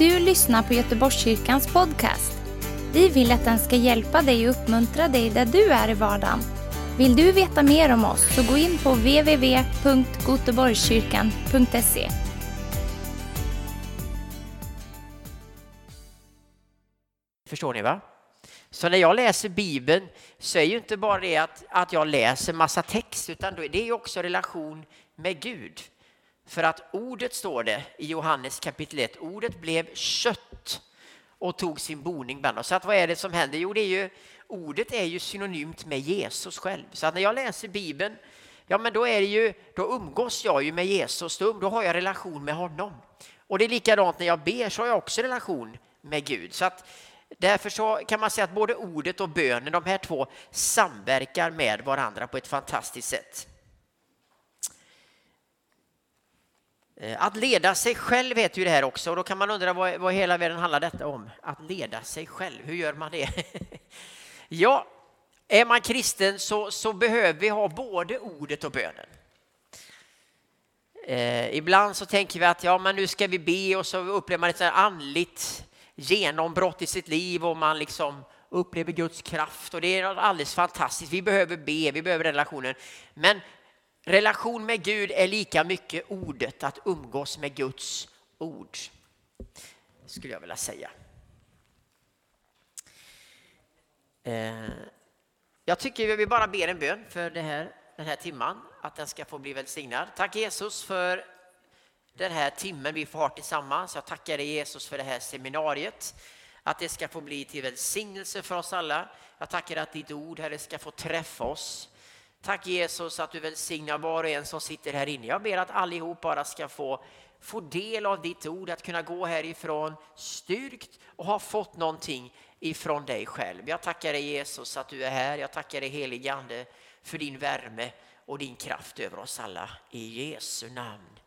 du lyssnar på Göteborgskyrkans podcast. Vi vill att den ska hjälpa dig och uppmuntra dig där du är i vardagen. Vill du veta mer om oss så gå in på www.goteborgskyrkan.se. Förstår ni va? Så när jag läser Bibeln så är ju inte bara det att, att jag läser massa text utan det är också relation med Gud. För att ordet står det i Johannes kapitel 1, ordet blev kött och tog sin boning bland oss. Så att vad är det som händer? Jo, det är ju, ordet är ju synonymt med Jesus själv. Så att när jag läser Bibeln, ja men då är det ju, då umgås jag ju med Jesus, då, då har jag relation med honom. Och det är likadant när jag ber så har jag också relation med Gud. Så att därför så kan man säga att både ordet och bönen, de här två samverkar med varandra på ett fantastiskt sätt. Eh, Eh, att leda sig själv heter ju det här också och då kan man undra vad, vad hela världen handlar detta om. Att leda sig själv, hur gör man det? ja, är man kristen så, så behöver vi ha både ordet och bönen. Eh, ibland så tänker vi att ja, men nu ska vi be och så upplever man ett andligt genombrott i sitt liv och man liksom upplever Guds kraft och det är alldeles fantastiskt. Vi behöver be, vi behöver relationen. Men relation med Gud är lika mycket ordet, att umgås med Guds ord. Skulle jag vilja säga. Eh, jag tycker vi bara ber en bön för det här, den här timman, att den ska få bli välsignad. Tack Jesus för den här timmen vi får ha tillsammans. Jag tackar dig Jesus för det här seminariet, att det ska få bli till välsignelse för oss alla. Jag tackar att ditt ord, Herre, ska få träffa oss. Tack Jesus att du välsignar var och en som sitter här inne. Jag ber att allihop bara ska få, få del av ditt ord, att kunna gå härifrån styrkt och ha fått någonting ifrån dig själv. Jag tackar dig Jesus att du är här. Jag tackar dig helige Ande för din värme och din kraft över oss alla. I Jesu namn.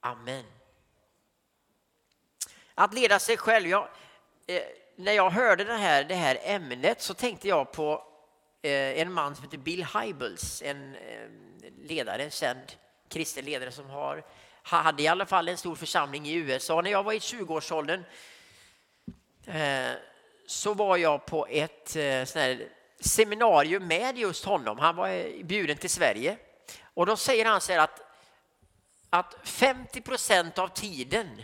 Amen. Att leda sig själv. Jag, eh, när jag hörde det här, det här ämnet så tänkte jag på Eh, en man som heter Bill Hybels, en eh, ledare, känd kristen ledare som har, hade i alla fall en stor församling i USA. När jag var i 20-årsåldern eh, så var jag på ett seminarium med just honom. Han var bjuden till Sverige och då säger han så här att, att 50 procent av tiden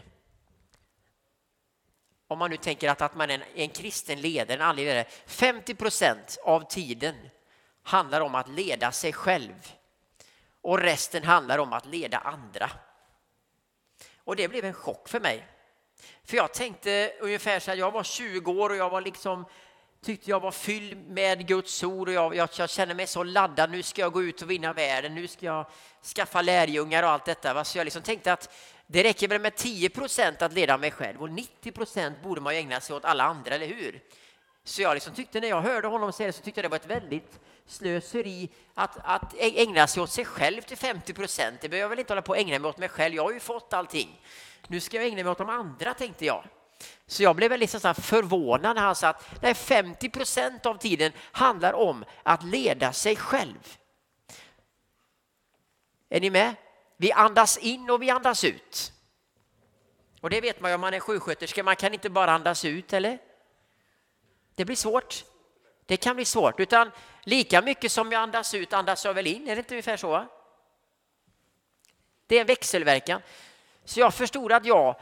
om man nu tänker att, att man är en, kristen ledare, en andlig ledare, 50 procent av tiden handlar om att leda sig själv och resten handlar om att leda andra. Och det blev en chock för mig. För jag tänkte ungefär så här, jag var 20 år och jag var liksom tyckte jag var fylld med Guds ord och jag, jag, jag kände mig så laddad. Nu ska jag gå ut och vinna världen, nu ska jag skaffa lärjungar och allt detta. Så jag liksom tänkte att det räcker väl med 10 procent att leda mig själv och 90 procent borde man ju ägna sig åt alla andra, eller hur? Så jag liksom tyckte när jag hörde honom säga det så tyckte jag det var ett väldigt slöseri att, att ägna sig åt sig själv till 50 procent. Det behöver jag väl inte hålla på att ägna mig åt mig själv. Jag har ju fått allting. Nu ska jag ägna mig åt de andra, tänkte jag. Så jag blev väldigt liksom förvånad när han sa att nej, 50 procent av tiden handlar om att leda sig själv. Är ni med? Vi andas in och vi andas ut. Och det vet man ju om man är sjuksköterska, man kan inte bara andas ut, eller? Det blir svårt. Det kan bli svårt, utan lika mycket som jag andas ut andas jag väl in, är det inte ungefär så? Det är en växelverkan. Så jag förstod att jag,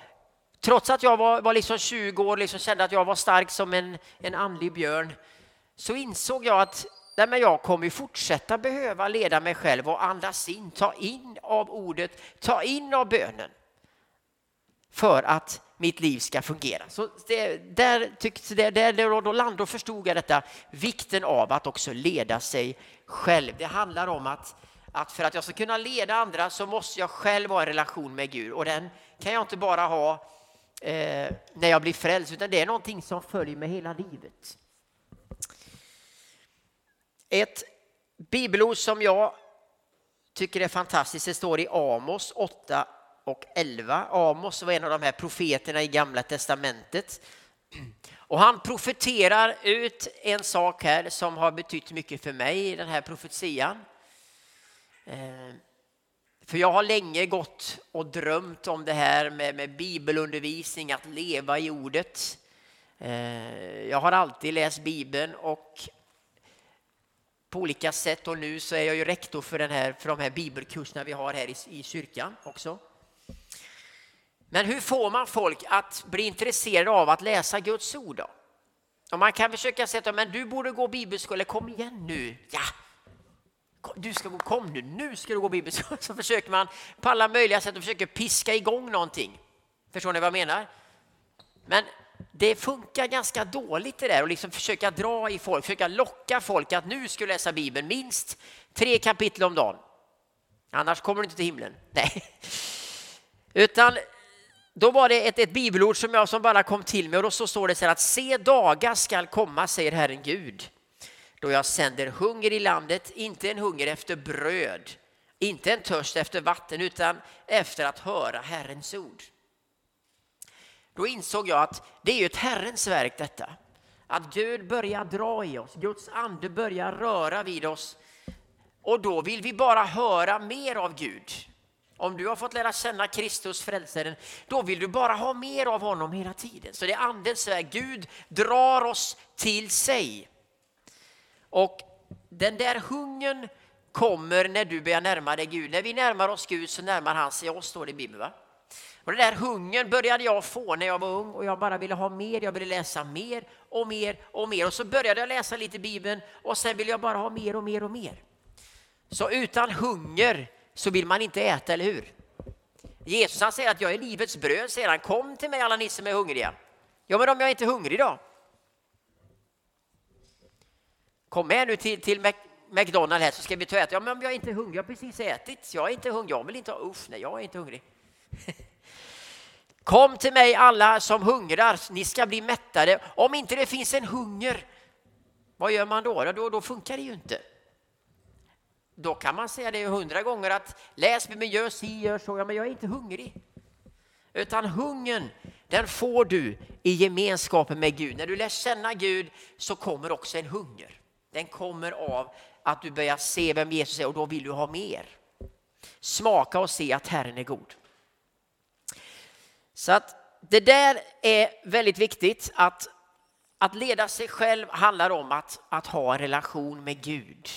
trots att jag var, var liksom 20 år, liksom kände att jag var stark som en, en andlig björn, så insåg jag att Nej, men jag kommer fortsätta behöva leda mig själv och andas in, ta in av ordet, ta in av bönen för att mitt liv ska fungera. Så det, där, tyckte, där, där då, land, då förstod jag detta, vikten av att också leda sig själv. Det handlar om att, att för att jag ska kunna leda andra så måste jag själv ha en relation med Gud och den kan jag inte bara ha eh, när jag blir frälst utan det är någonting som följer med hela livet. Ett bibelord som jag tycker är fantastiskt, det står i Amos 8 och 11. Amos var en av de här profeterna i Gamla Testamentet. Och han profeterar ut en sak här som har betytt mycket för mig i den här profetian. Eh, för jag har länge gått och drömt om det här med, med bibelundervisning, att leva i ordet. Eh, jag har alltid läst Bibeln och på olika sätt och nu så är jag ju rektor för, den här, för de här bibelkurserna vi har här i, i kyrkan också. Men hur får man folk att bli intresserade av att läsa Guds ord då? Och man kan försöka säga att du borde gå bibelskola, kom igen nu. Ja, du ska gå, kom nu, nu ska du gå bibelskola. Så försöker man på alla möjliga sätt och försöker piska igång någonting. Förstår ni vad jag menar? Men det funkar ganska dåligt det där och liksom försöka dra i folk, försöka locka folk att nu ska du läsa Bibeln minst tre kapitel om dagen. Annars kommer du inte till himlen. Nej. Utan då var det ett, ett bibelord som jag som bara kom till mig och då så står det så här att se dagar skall komma, säger Herren Gud, då jag sänder hunger i landet, inte en hunger efter bröd, inte en törst efter vatten, utan efter att höra Herrens ord. Då insåg jag att det är ju ett Herrens verk detta. Att Gud börjar dra i oss, Guds ande börjar röra vid oss och då vill vi bara höra mer av Gud. Om du har fått lära känna Kristus, frälsaren, då vill du bara ha mer av honom hela tiden. Så det är andens väg. Gud drar oss till sig. Och den där hungern kommer när du börjar närma dig Gud. När vi närmar oss Gud så närmar han sig oss, står det i Bibeln. Va? Och den där hungern började jag få när jag var ung och jag bara ville ha mer. Jag ville läsa mer och mer och mer. Och så började jag läsa lite Bibeln och sen ville jag bara ha mer och mer och mer. Så utan hunger så vill man inte äta, eller hur? Jesus han säger att jag är livets bröd, säger han. Kom till mig alla ni som är hungriga. Ja, men om jag inte är hungrig då? Kom med nu till, till McDonalds här så ska vi ta och äta. Ja, men om jag inte är hungrig, jag har precis ätit. Jag är inte hungrig, jag vill inte ha, usch nej, jag är inte hungrig. Kom till mig alla som hungrar, ni ska bli mättade. Om inte det finns en hunger, vad gör man då? Då, då funkar det ju inte. Då kan man säga det hundra gånger att läs med mig, gör si, gör så, ja, men jag är inte hungrig. Utan hungern, den får du i gemenskapen med Gud. När du lär känna Gud så kommer också en hunger. Den kommer av att du börjar se vem Jesus är och då vill du ha mer. Smaka och se att Herren är god. Så att det där är väldigt viktigt att, att leda sig själv handlar om att, att ha en relation med Gud.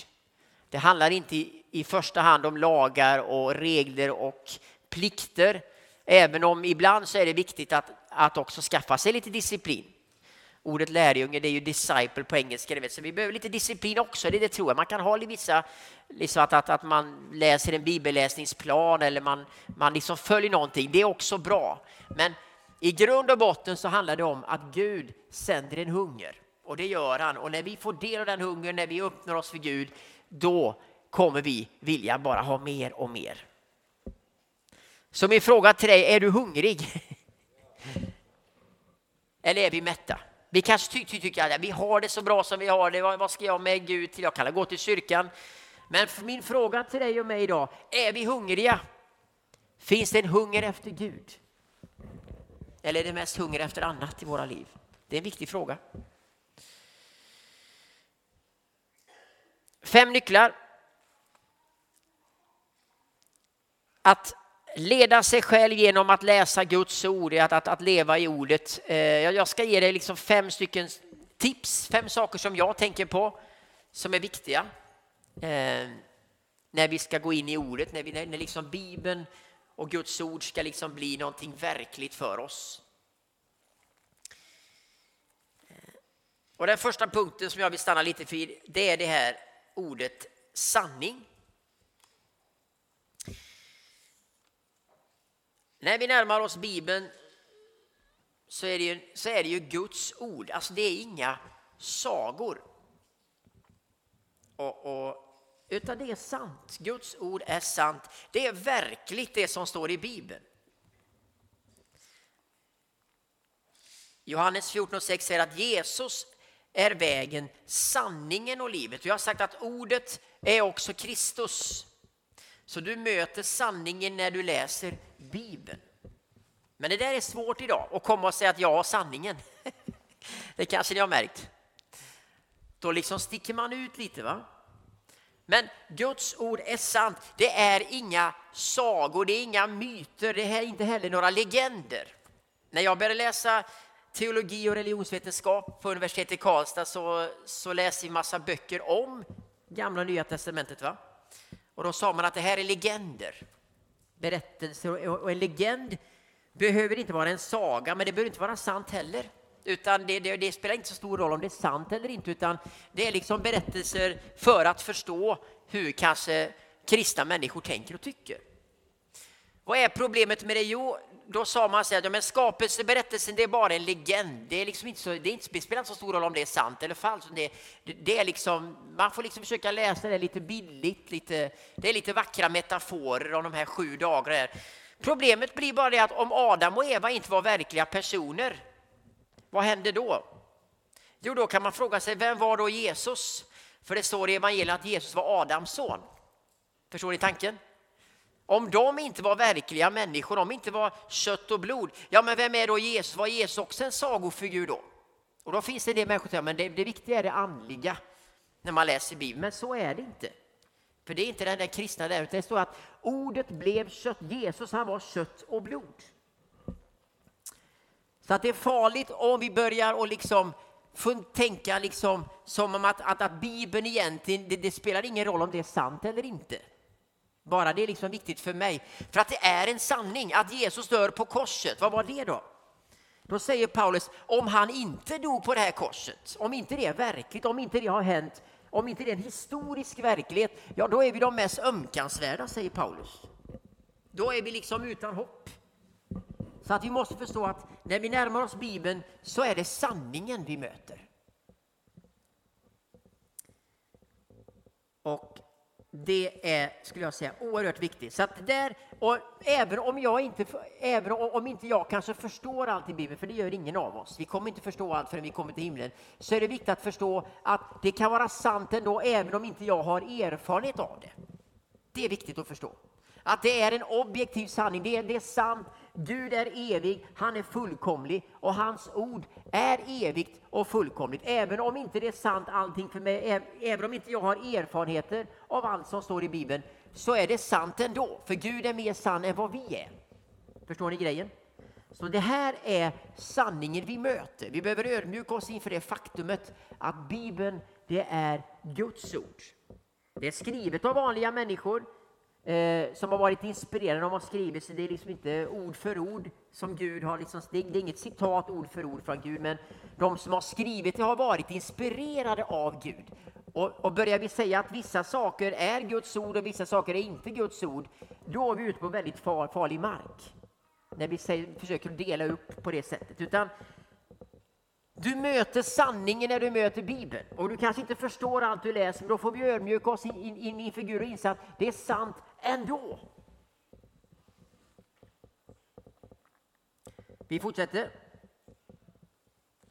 Det handlar inte i, i första hand om lagar och regler och plikter. Även om ibland så är det viktigt att, att också skaffa sig lite disciplin. Ordet lärjunge det är ju disciple på engelska, så vi behöver lite disciplin också. Det, det tror jag. Man kan ha vissa, liksom att, att, att man läser en bibelläsningsplan eller man, man liksom följer någonting. Det är också bra. Men i grund och botten så handlar det om att Gud sänder en hunger. Och det gör han. Och när vi får del av den hungern, när vi öppnar oss för Gud, då kommer vi vilja bara ha mer och mer. Så min fråga till dig, är du hungrig? Eller är vi mätta? Vi kanske ty ty tycker att vi har det så bra som vi har det. Vad ska jag med Gud till? Jag kan gå till kyrkan. Men min fråga till dig och mig idag, är vi hungriga? Finns det en hunger efter Gud? Eller är det mest hunger efter annat i våra liv? Det är en viktig fråga. Fem nycklar. Att leda sig själv genom att läsa Guds ord, att, att, att leva i ordet. Eh, jag ska ge dig liksom fem stycken tips, fem saker som jag tänker på som är viktiga eh, när vi ska gå in i ordet, när, vi, när liksom Bibeln och Guds ord ska liksom bli någonting verkligt för oss. Och den första punkten som jag vill stanna lite för det är det här ordet sanning. När vi närmar oss Bibeln så är det ju, så är det ju Guds ord, alltså det är inga sagor. Och, och, utan det är sant, Guds ord är sant. Det är verkligt det som står i Bibeln. Johannes 14.6 säger att Jesus är vägen, sanningen och livet. Jag har sagt att ordet är också Kristus. Så du möter sanningen när du läser Bibeln. Men det där är svårt idag, att komma och säga att jag har sanningen. Det kanske ni har märkt. Då liksom sticker man ut lite. va? Men Guds ord är sant. Det är inga sagor, det är inga myter, det är inte heller några legender. När jag började läsa teologi och religionsvetenskap på universitetet i Karlstad så, så läste vi massa böcker om gamla och nya testamentet. Va? Och då sa man att det här är legender, berättelser och en legend behöver inte vara en saga, men det behöver inte vara sant heller. Utan det, det, det, spelar inte så stor roll om det är sant eller inte, utan det är liksom berättelser för att förstå hur kanske kristna människor tänker och tycker. Vad är problemet med det? Jo, då sa man så ja, men skapelseberättelsen det är bara en legend. Det, är liksom inte så, det, är inte, det spelar inte så stor roll om det är sant eller falskt. Det, det, är liksom, man får liksom försöka läsa det lite billigt. Lite, det är lite vackra metaforer om de här sju dagarna. Problemet blir bara det att om Adam och Eva inte var verkliga personer, vad händer då? Jo, då kan man fråga sig, vem var då Jesus? För det står i evangeliet att Jesus var Adams son. Förstår ni tanken? Om de inte var verkliga människor, om de inte var kött och blod, ja men vem är då Jesus? Var Jesus också en sagofigur då? Och då finns det en del människor som säger, men det, det viktiga är det andliga när man läser Bibeln, men så är det inte. För det är inte den där kristna där, utan det står att ordet blev kött. Jesus, han var kött och blod. Så att det är farligt om vi börjar och liksom tänka liksom som om att, att, att Bibeln egentligen, det, det, spelar ingen roll om det är sant eller inte. Bara det är liksom viktigt för mig. För att det är en sanning att Jesus dör på korset. Vad var det då? Då säger Paulus, om han inte dog på det här korset, om inte det är verkligt, om inte det har hänt, om inte det är en historisk verklighet, ja då är vi de mest ömkansvärda, säger Paulus. Då är vi liksom utan hopp. Så att vi måste förstå att när vi närmar oss Bibeln så är det sanningen vi möter. Och det är, skulle jag säga, oerhört viktigt. Så att där, och även om jag inte, även om inte jag kanske förstår allt i Bibeln, för det gör ingen av oss, vi kommer inte förstå allt förrän vi kommer till himlen, så är det viktigt att förstå att det kan vara sant ändå, även om inte jag har erfarenhet av det. Det är viktigt att förstå. Att det är en objektiv sanning, det är, det är sant, Gud är evig, han är fullkomlig och hans ord är evigt och fullkomligt. Även om inte det är sant allting för mig, även om inte jag har erfarenheter av allt som står i Bibeln, så är det sant ändå. För Gud är mer sann än vad vi är. Förstår ni grejen? Så det här är sanningen vi möter. Vi behöver ödmjuka oss inför det faktumet att Bibeln, det är Guds ord. Det är skrivet av vanliga människor eh, som har varit inspirerade. De har skrivit, så det är liksom inte ord för ord som Gud har. Liksom, det, är, inget citat ord för ord från Gud, men de som har skrivit det har varit inspirerade av Gud. Och, och börjar vi säga att vissa saker är Guds ord och vissa saker är inte Guds ord, då är vi ute på väldigt far, farlig mark. När vi säger, försöker dela upp på det sättet. Utan du möter sanningen när du möter Bibeln. Och du kanske inte förstår allt du läser, men då får vi ödmjuka oss in, in, in inför Gud och inse att det är sant ändå. Vi fortsätter.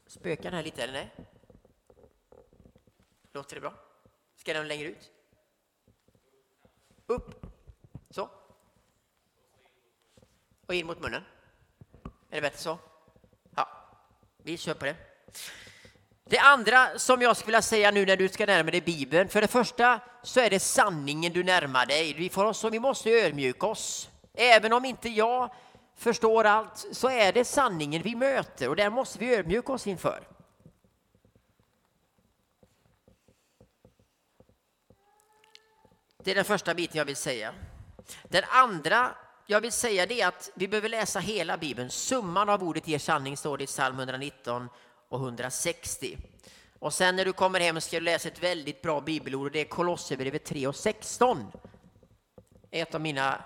Spökar den här lite, eller nej? Låter det bra? Ska den längre ut? Upp. Så. Och in mot munnen. Är det bättre så? Ja, vi kör på det. Det andra som jag skulle vilja säga nu när du ska närma dig Bibeln, för det första så är det sanningen du närmar dig. Vi, får oss, vi måste ödmjuka oss. Även om inte jag förstår allt så är det sanningen vi möter och där måste vi ödmjuka oss inför. Det är den första biten jag vill säga. Den andra jag vill säga det är att vi behöver läsa hela Bibeln. Summan av ordet ger sanning står det i psalm 119 och 160. Och sen när du kommer hem ska du läsa ett väldigt bra bibelord och det är Kolosserbrevet 3 och 16. Ett av mina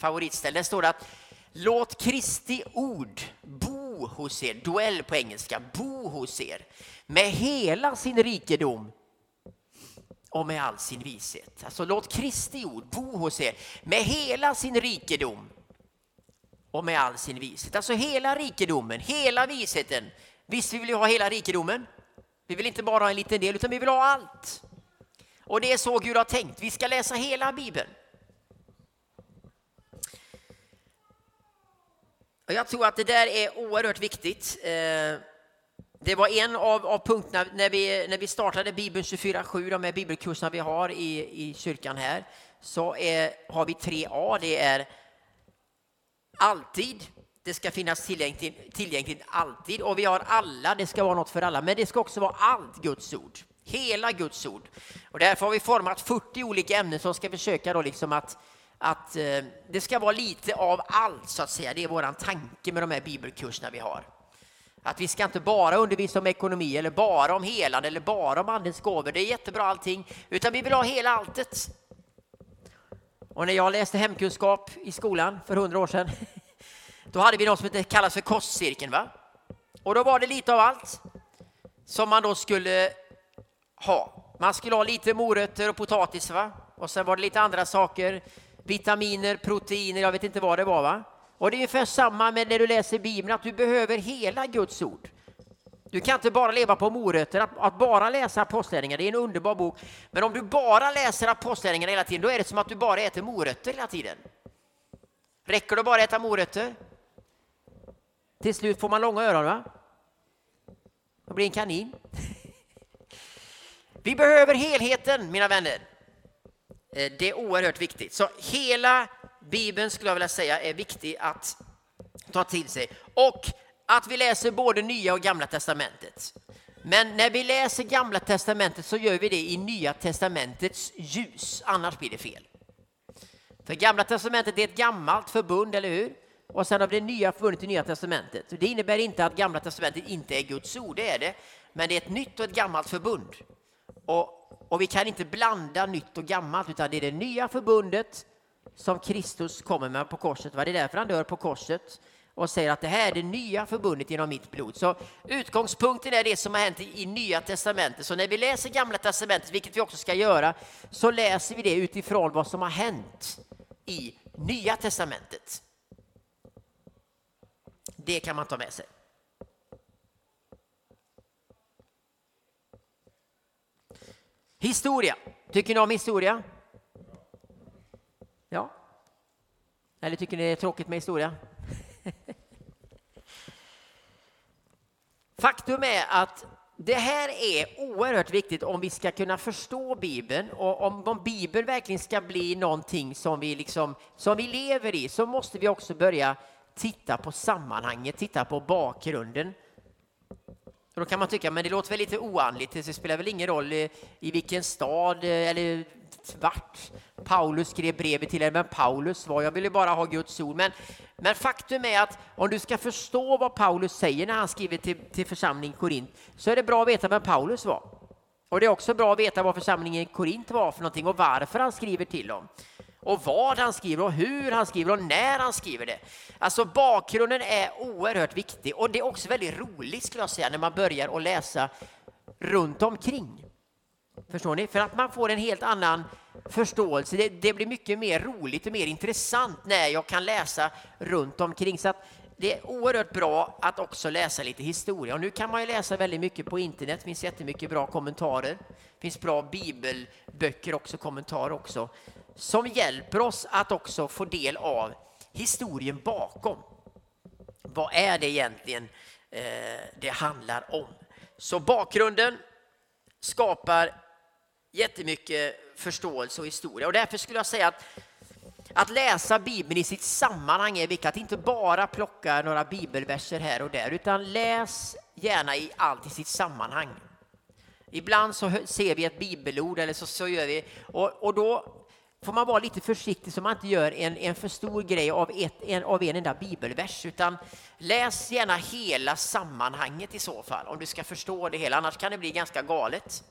favoritställen. Där står det att låt Kristi ord bo hos er, Duell på engelska, bo hos er med hela sin rikedom och med all sin vishet. Alltså låt Kristi ord bo hos er med hela sin rikedom och med all sin vishet. Alltså hela rikedomen, hela visheten, Visst, vi vill ju ha hela rikedomen. Vi vill inte bara ha en liten del, utan vi vill ha allt. Och det är så Gud har tänkt. Vi ska läsa hela Bibeln. Och jag tror att det där är oerhört viktigt. Eh, det var en av, av punkterna när vi, när vi startade Bibeln 24-7, de här bibelkurserna vi har i, i kyrkan här, så är, har vi tre A. Det är alltid, det ska finnas tillgängligt, tillgängligt alltid och vi har alla, det ska vara något för alla, men det ska också vara allt Guds ord. Hela Guds ord. Och därför har vi format 40 olika ämnen som ska försöka då liksom att, att eh, det ska vara lite av allt så att säga. Det är våran tanke med de här bibelkurserna vi har. Att vi ska inte bara undervisa om ekonomi eller bara om helande eller bara om andens gåvor. Det är jättebra allting, utan vi vill ha hela alltet. Och när jag läste hemkunskap i skolan för hundra år sedan, då hade vi något som kallas för kostcirkeln. Va? Och då var det lite av allt som man då skulle ha. Man skulle ha lite morötter och potatis, va? och sen var det lite andra saker, vitaminer, proteiner, jag vet inte vad det var. va? Och det är ungefär samma med när du läser Bibeln, att du behöver hela Guds ord. Du kan inte bara leva på morötter, att, att bara läsa Apostlagärningarna, det är en underbar bok. Men om du bara läser Apostlagärningarna hela tiden, då är det som att du bara äter morötter hela tiden. Räcker det bara att äta morötter? Till slut får man långa öron, va? Det blir en kanin. Vi behöver helheten, mina vänner. Eh, det är oerhört viktigt. Så hela Bibeln skulle jag vilja säga är viktig att ta till sig. Och att vi läser både Nya och Gamla Testamentet. Men när vi läser Gamla Testamentet så gör vi det i Nya Testamentets ljus, annars blir det fel. För Gamla Testamentet är ett gammalt förbund, eller hur? Och sen har vi det nya förbundet i Nya Testamentet. Det innebär inte att Gamla Testamentet inte är Guds ord, det är det. Men det är ett nytt och ett gammalt förbund. Och, och vi kan inte blanda nytt och gammalt, utan det är det nya förbundet som Kristus kommer med på korset. Det är därför han dör på korset och säger att det här är det nya förbundet genom mitt blod. Så utgångspunkten är det som har hänt i Nya Testamentet. Så när vi läser Gamla Testamentet, vilket vi också ska göra, så läser vi det utifrån vad som har hänt i Nya Testamentet. Det kan man ta med sig. Historia. Tycker ni om historia? Ja. Eller tycker ni det är tråkigt med historia? Faktum är att det här är oerhört viktigt om vi ska kunna förstå Bibeln och om, om Bibeln verkligen ska bli någonting som vi, liksom, som vi lever i så måste vi också börja titta på sammanhanget, titta på bakgrunden. Och då kan man tycka, men det låter väl lite oandligt, det spelar väl ingen roll i, i vilken stad eh, eller vart Paulus skrev brevet till er, men Paulus var, jag ville bara ha Guds ord. Men, men faktum är att om du ska förstå vad Paulus säger när han skriver till, till församlingen Korint, så är det bra att veta vem Paulus var. Och det är också bra att veta vad församlingen Korint var för någonting och varför han skriver till dem. Och vad han skriver och hur han skriver och när han skriver det. Alltså bakgrunden är oerhört viktig och det är också väldigt roligt skulle jag säga när man börjar att läsa runt omkring. Förstår ni? För att man får en helt annan förståelse. Det, det, blir mycket mer roligt och mer intressant när jag kan läsa runt omkring. Så att det är oerhört bra att också läsa lite historia. Och nu kan man ju läsa väldigt mycket på internet. Det finns jättemycket bra kommentarer. Det finns bra bibelböcker också, kommentarer också, som hjälper oss att också få del av historien bakom. Vad är det egentligen eh, det handlar om? Så bakgrunden skapar jättemycket förståelse och historia. Och därför skulle jag säga att att läsa Bibeln i sitt sammanhang är viktigt. Att inte bara plocka några bibelverser här och där, utan läs gärna i allt i sitt sammanhang. Ibland så ser vi ett bibelord eller så, så gör vi, och, och då får man vara lite försiktig så man inte gör en, en för stor grej av, ett, en, av en enda bibelvers, utan läs gärna hela sammanhanget i så fall, om du ska förstå det hela, annars kan det bli ganska galet.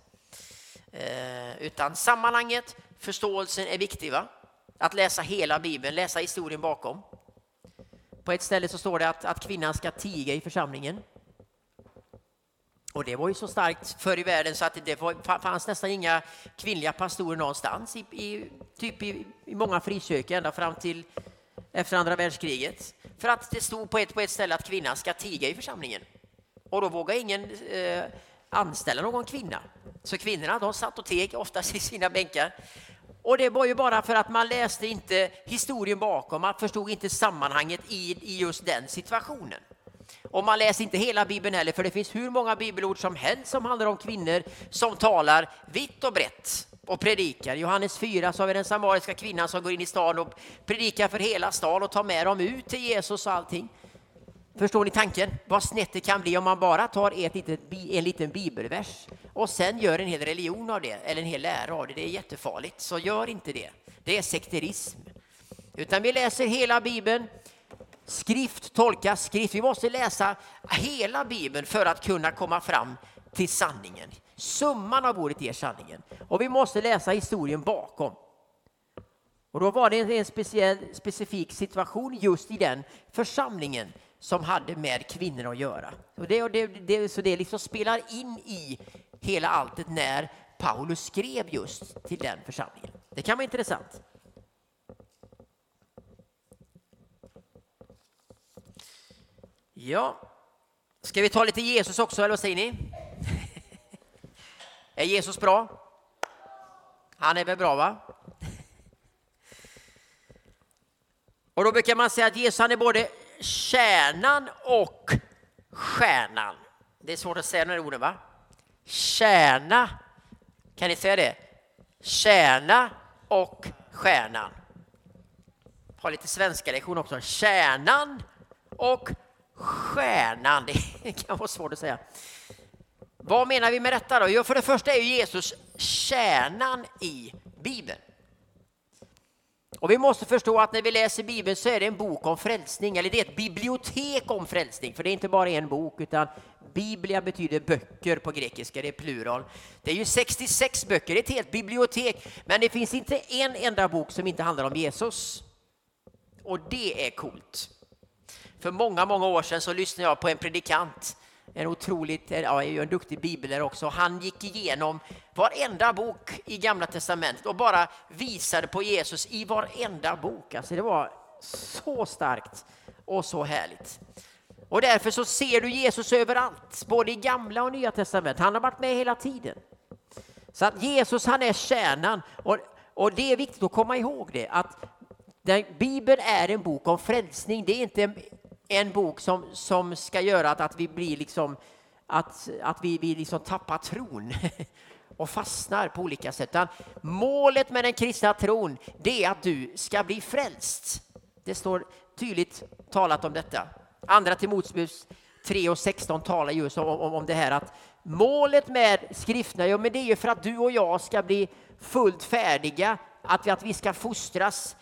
Eh, utan sammanhanget, förståelsen är viktig. Va? Att läsa hela Bibeln, läsa historien bakom. På ett ställe så står det att, att kvinnan ska tiga i församlingen. Och det var ju så starkt förr i världen så att det fanns nästan inga kvinnliga pastorer någonstans, i, i typ i, i, många frikyrkor ända fram till efter andra världskriget. För att det stod på ett, på ett ställe att kvinnan ska tiga i församlingen. Och då vågade ingen eh, anställa någon kvinna. Så kvinnorna de satt och teg oftast i sina bänkar. Och det var ju bara för att man läste inte historien bakom, man förstod inte sammanhanget i, i just den situationen. Och man läser inte hela Bibeln heller, för det finns hur många bibelord som helst som handlar om kvinnor som talar vitt och brett och predikar. I Johannes 4 så har vi den samariska kvinnan som går in i stan och predikar för hela stan och tar med dem ut till Jesus och allting. Förstår ni tanken? Vad snett det kan bli om man bara tar ett litet, en liten bibelvers och sen gör en hel religion av det, eller en hel lära av det. Det är jättefarligt, så gör inte det. Det är sekterism. Utan vi läser hela Bibeln. Skrift tolkas skrift. Vi måste läsa hela Bibeln för att kunna komma fram till sanningen. Summan av ordet är sanningen. Och vi måste läsa historien bakom. Och då var det en speciell, specifik situation just i den församlingen som hade med kvinnor att göra. Och det, det, det, så det liksom spelar in i hela alltet när Paulus skrev just till den församlingen. Det kan vara intressant. Ja, ska vi ta lite Jesus också, eller vad säger ni? Är Jesus bra? Han är väl bra, va? Och då brukar man säga att Jesus han är både kärnan och stjärnan. Det är svårt att säga de orden, va? Kärna, kan ni säga det? Kärna och stjärnan. Har lite svenska lektion också. Kärnan och stjärnan. Det kan vara svårt att säga. Vad menar vi med detta då? Jo, för det första är Jesus kärnan i Bibeln. Och vi måste förstå att när vi läser Bibeln så är det en bok om frälsning, eller det är ett bibliotek om frälsning, för det är inte bara en bok, utan Biblia betyder böcker på grekiska, det är plural. Det är ju 66 böcker, det är ett helt bibliotek, men det finns inte en enda bok som inte handlar om Jesus. Och det är coolt. För många, många år sedan så lyssnade jag på en predikant en otroligt, eh, ja, en duktig bibelare också. Han gick igenom varenda bok i Gamla Testamentet och bara visade på Jesus i varenda bok. Alltså det var så starkt och så härligt. Och därför så ser du Jesus överallt, både i Gamla och Nya Testamentet. Han har varit med hela tiden. Så att Jesus han är kärnan och, och det är viktigt att komma ihåg det att den, Bibeln är en bok om frälsning. Det är inte en bok som, som ska göra att, att vi blir liksom att, att vi, vi liksom tappar tron och fastnar på olika sätt. målet med den kristna tron det är att du ska bli frälst. Det står tydligt talat om detta. Andra Timoteus 3 och 16 talar just om, om, om det här att målet med skrifterna, ja, men det är ju för att du och jag ska bli fullt färdiga, att vi, att vi ska fostras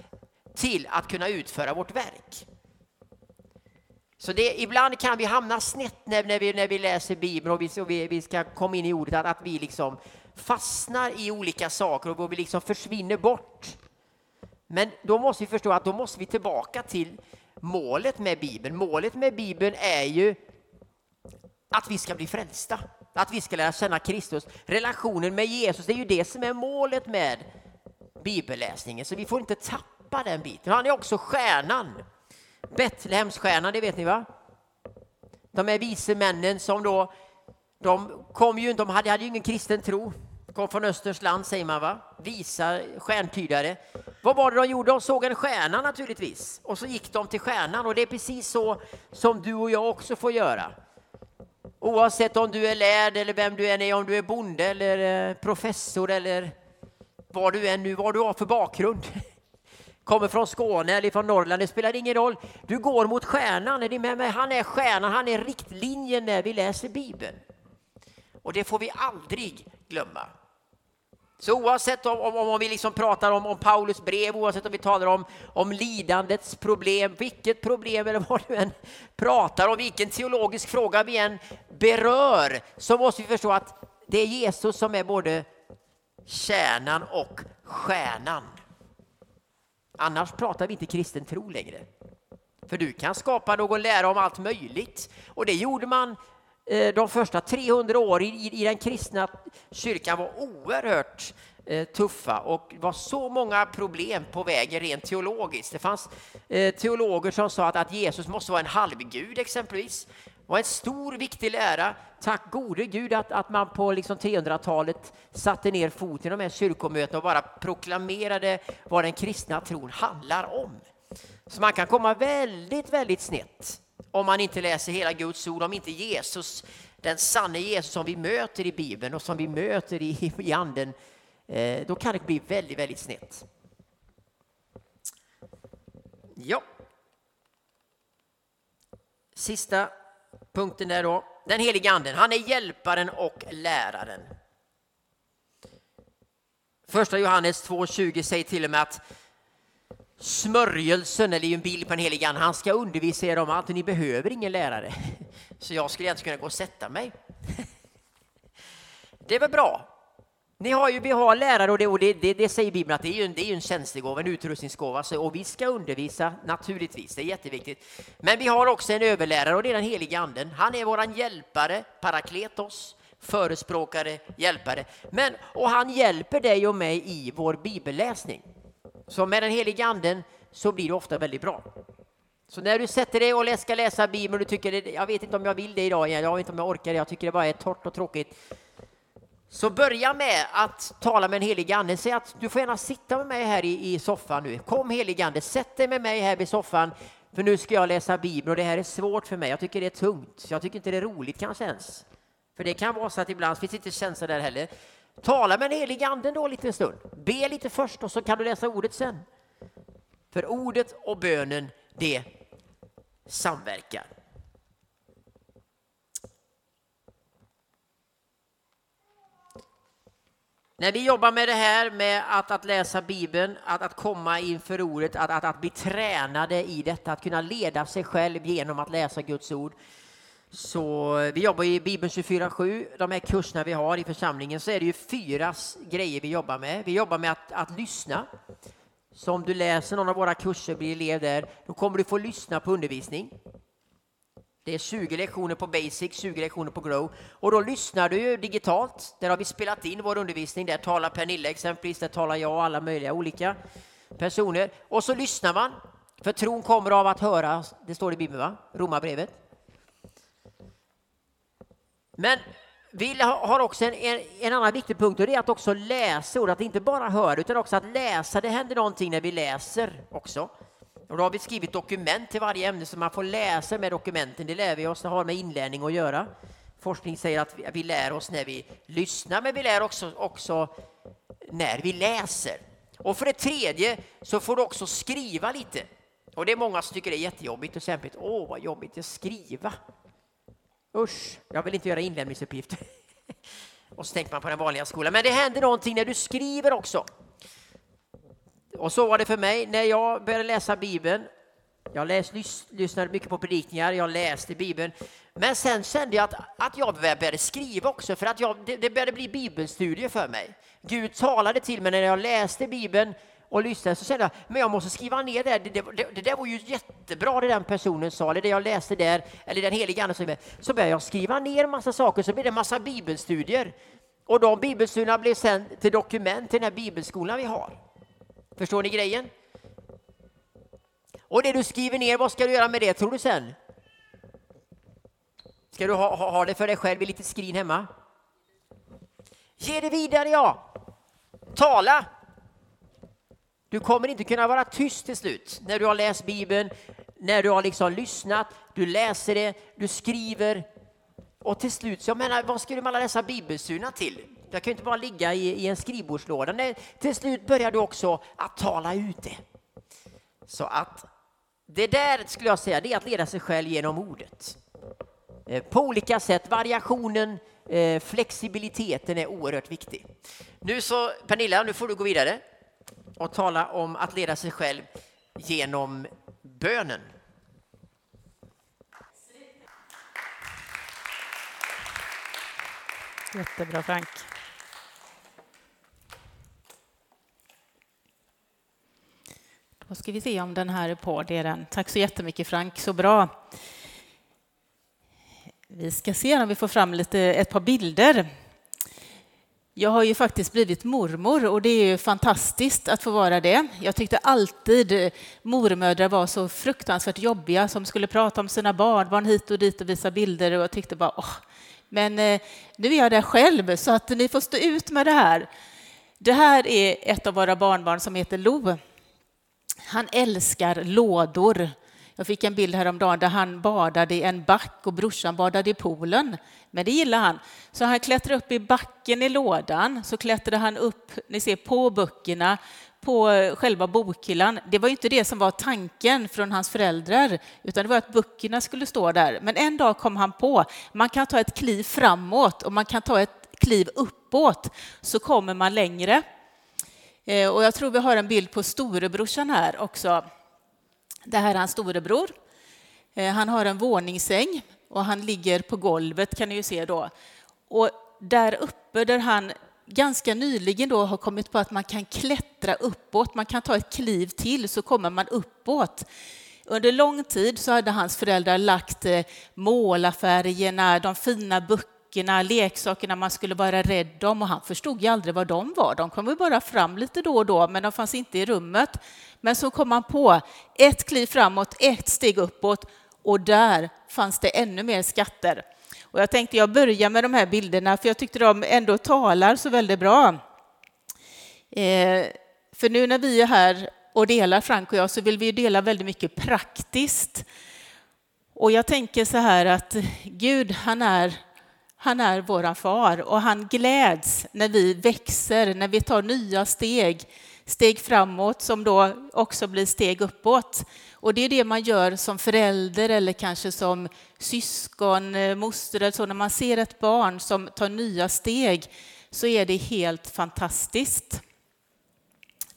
till att kunna utföra vårt verk. Så det, ibland kan vi hamna snett när, när, vi, när vi läser Bibeln och vi, och vi, vi ska komma in i ordet, att, att vi liksom fastnar i olika saker och vi liksom försvinner bort. Men då måste vi förstå att då måste vi tillbaka till målet med Bibeln. Målet med Bibeln är ju att vi ska bli frälsta, att vi ska lära känna Kristus. Relationen med Jesus, det är ju det som är målet med bibelläsningen, så vi får inte tappa den biten. Han är också stjärnan. Betlehemsstjärnan, det vet ni va? De här vise männen som då, de kom ju de hade, hade ju ingen kristen tro. Kom från Österns land säger man va? Visa stjärntydare. Vad var det de gjorde? De såg en stjärna naturligtvis. Och så gick de till stjärnan och det är precis så som du och jag också får göra. Oavsett om du är lärd eller vem du än är, om du är bonde eller eh, professor eller vad du än nu, vad du har för bakgrund. kommer från Skåne eller från Norrland, det spelar ingen roll. Du går mot stjärnan, är ni med mig? Han är stjärnan, han är riktlinjen när vi läser Bibeln. Och det får vi aldrig glömma. Så oavsett om, om, om vi liksom pratar om, om Paulus brev, oavsett om vi talar om, om lidandets problem, vilket problem eller vad du än pratar om, vilken teologisk fråga vi än berör, så måste vi förstå att det är Jesus som är både kärnan och stjärnan. Annars pratar vi inte kristen tro längre. För du kan skapa någon lära om allt möjligt. Och det gjorde man eh, de första 300 åren i den kristna kyrkan var oerhört eh, tuffa och det var så många problem på vägen rent teologiskt. Det fanns eh, teologer som sa att Jesus måste vara en halvgud exempelvis och en stor viktig lära. Tack gode Gud att, att man på liksom 300-talet satte ner foten i de här kyrkomötena och bara proklamerade vad den kristna tron handlar om. Så man kan komma väldigt, väldigt snett om man inte läser hela Guds ord, om inte Jesus, den sanne Jesus som vi möter i Bibeln och som vi möter i, i anden, eh, då kan det bli väldigt, väldigt snett. Ja. Sista punkten där då. Den helige anden, han är hjälparen och läraren. Första Johannes 2.20 säger till och med att smörjelsen, eller en bild på en helig ande, han ska undervisa er om allt. Ni behöver ingen lärare. Så jag skulle egentligen kunna gå och sätta mig. Det är väl bra. Ni har ju, vi har lärare och det, och det, det, det säger Bibeln att det är ju en, det är en tjänstegåva, en utrustningsgåva. Så, och vi ska undervisa naturligtvis, det är jätteviktigt. Men vi har också en överlärare och det är den heliga anden. Han är våran hjälpare, parakletos, förespråkare, hjälpare. Men, och han hjälper dig och mig i vår bibelläsning. Så med den heliga anden så blir det ofta väldigt bra. Så när du sätter dig och ska läsa Bibeln och du tycker det, jag vet inte om jag vill det idag, jag vet inte om jag orkar det, jag tycker det bara är torrt och tråkigt. Så börja med att tala med en helige ande. Säg att du får gärna sitta med mig här i, i soffan nu. Kom helige ande, sätt dig med mig här vid soffan. För nu ska jag läsa Bibeln och det här är svårt för mig. Jag tycker det är tungt. Jag tycker inte det är roligt kanske ens. För det kan vara så att ibland finns inte känsla där heller. Tala med den helige anden då lite stund. Be lite först och så kan du läsa ordet sen. För ordet och bönen, det samverkar. När vi jobbar med det här med att, att läsa Bibeln, att, att komma inför ordet, att, att, att bli tränade i detta, att kunna leda sig själv genom att läsa Guds ord. Så vi jobbar i Bibeln 24-7, de här kurserna vi har i församlingen, så är det ju fyra grejer vi jobbar med. Vi jobbar med att, att lyssna. Så om du läser någon av våra kurser, blir elev där, då kommer du få lyssna på undervisning. Det är 20 lektioner på Basic, 20 lektioner på Grow. Och då lyssnar du ju digitalt. Där har vi spelat in vår undervisning. Där talar Pernilla exempelvis, där talar jag och alla möjliga olika personer. Och så lyssnar man. För tron kommer av att höra, det står i Bibeln va? Romarbrevet. Men vi har också en, en, en, annan viktig punkt och det är att också läsa ord, att inte bara höra utan också att läsa. Det händer någonting när vi läser också. Och då har vi skrivit dokument till varje ämne så man får läsa med dokumenten. Det lär vi oss, det har med inlärning att göra. Forskning säger att vi, vi lär oss när vi lyssnar, men vi lär också, också när vi läser. Och för det tredje så får du också skriva lite. Och det är många som tycker det är jättejobbigt och kämpigt. Åh, vad jobbigt att skriva. Usch, jag vill inte göra inlämningsuppgifter. och så tänker man på den vanliga skolan. Men det händer någonting när du skriver också. Och så var det för mig när jag började läsa Bibeln. Jag läs, lys, lyssnade mycket på predikningar, jag läste Bibeln. Men sen kände jag att, att jag började skriva också, för att jag, det, det började bli bibelstudier för mig. Gud talade till mig när jag läste Bibeln och lyssnade så kände jag men jag måste skriva ner det. Det, det, det där var ju jättebra det den personen sa, eller det jag läste där, eller den helige ande som Så började jag skriva ner massa saker, så blev det en massa bibelstudier. Och de bibelstudierna blev sen till dokument till den här bibelskolan vi har. Förstår ni grejen? Och det du skriver ner, vad ska du göra med det tror du sen? Ska du ha, ha, ha det för dig själv i lite skrin hemma? Ge det vidare, ja. Tala. Du kommer inte kunna vara tyst till slut när du har läst Bibeln, när du har liksom lyssnat, du läser det, du skriver. Och till slut, jag menar, vad ska du med alla dessa bibelstudierna till? Jag kan inte bara ligga i, i en skrivbordslåda. Nej, till slut börjar du också att tala ut det. Så att det där skulle jag säga, det är att leda sig själv genom ordet. Eh, på olika sätt, variationen, eh, flexibiliteten är oerhört viktig. Nu så, Pernilla, nu får du gå vidare och tala om att leda sig själv genom bönen. Jättebra Frank. Då ska vi se om den här är på. Det är den. Tack så jättemycket Frank, så bra. Vi ska se om vi får fram lite, ett par bilder. Jag har ju faktiskt blivit mormor och det är ju fantastiskt att få vara det. Jag tyckte alltid mormödrar var så fruktansvärt jobbiga som skulle prata om sina barn, barn hit och dit och visa bilder och jag tyckte bara åh. Men eh, nu är jag där själv så att ni får stå ut med det här. Det här är ett av våra barnbarn som heter Lo. Han älskar lådor. Jag fick en bild häromdagen där han badade i en back och brorsan badade i poolen. Men det gillar han. Så han klättrade upp i backen i lådan, så klättrade han upp, ni ser, på böckerna på eh, själva bokhyllan. Det var inte det som var tanken från hans föräldrar, utan det var att böckerna skulle stå där. Men en dag kom han på, man kan ta ett kliv framåt och man kan ta ett kliv uppåt, så kommer man längre. Eh, och jag tror vi har en bild på storebrorsan här också. Det här är hans storebror. Eh, han har en våningssäng och han ligger på golvet kan ni ju se då. Och där uppe där han ganska nyligen då har kommit på att man kan klättra uppåt, man kan ta ett kliv till så kommer man uppåt. Under lång tid så hade hans föräldrar lagt eh, målarfärgerna, de fina böckerna, leksakerna man skulle vara rädd om och han förstod ju aldrig vad de var. De kom ju bara fram lite då och då, men de fanns inte i rummet. Men så kom han på ett kliv framåt, ett steg uppåt och där fanns det ännu mer skatter. Och jag tänkte jag börjar med de här bilderna för jag tyckte de ändå talar så väldigt bra. Eh, för nu när vi är här och delar, Frank och jag, så vill vi dela väldigt mycket praktiskt. Och jag tänker så här att Gud, han är, han är våra far och han gläds när vi växer, när vi tar nya steg, steg framåt som då också blir steg uppåt. Och det är det man gör som förälder eller kanske som syskon, eh, moster eller så. När man ser ett barn som tar nya steg så är det helt fantastiskt.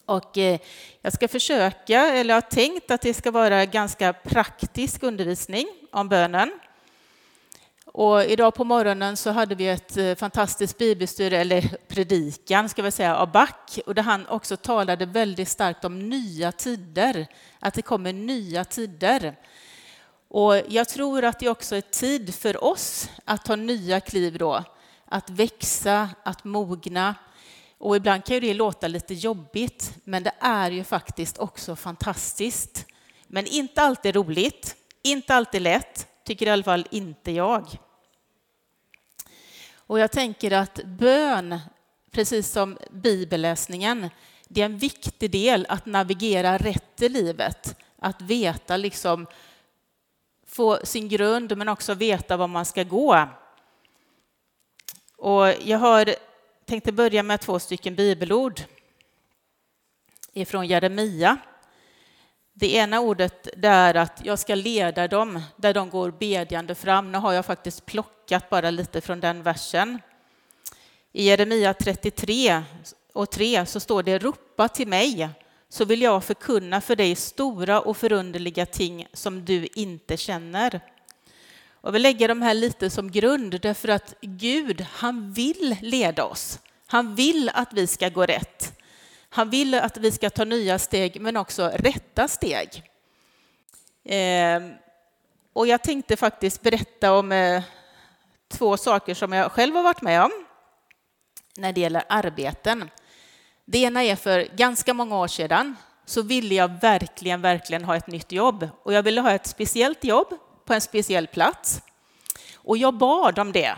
Och eh, jag ska försöka, eller jag har tänkt att det ska vara ganska praktisk undervisning om bönen. Och idag på morgonen så hade vi ett eh, fantastiskt bibelstudie, eller predikan ska vi säga, av Back, och där han också talade väldigt starkt om nya tider, att det kommer nya tider. Och jag tror att det också är tid för oss att ta nya kliv då, att växa, att mogna. Och ibland kan ju det låta lite jobbigt, men det är ju faktiskt också fantastiskt. Men inte alltid roligt, inte alltid lätt, tycker i alla fall inte jag. Och jag tänker att bön, precis som bibelläsningen, det är en viktig del att navigera rätt i livet. Att veta, liksom, få sin grund, men också veta var man ska gå. Och jag har tänkte börja med två stycken bibelord ifrån Jeremia. Det ena ordet är att jag ska leda dem där de går bedjande fram. Nu har jag faktiskt plockat bara lite från den versen. I Jeremia 33 och 3 så står det ropa till mig så vill jag förkunna för dig stora och förunderliga ting som du inte känner. Och vi lägger de här lite som grund därför att Gud, han vill leda oss. Han vill att vi ska gå rätt. Han vill att vi ska ta nya steg, men också rätta steg. Ehm, och jag tänkte faktiskt berätta om eh, två saker som jag själv har varit med om när det gäller arbeten. Det ena är för ganska många år sedan så ville jag verkligen, verkligen ha ett nytt jobb och jag ville ha ett speciellt jobb på en speciell plats. Och jag bad om det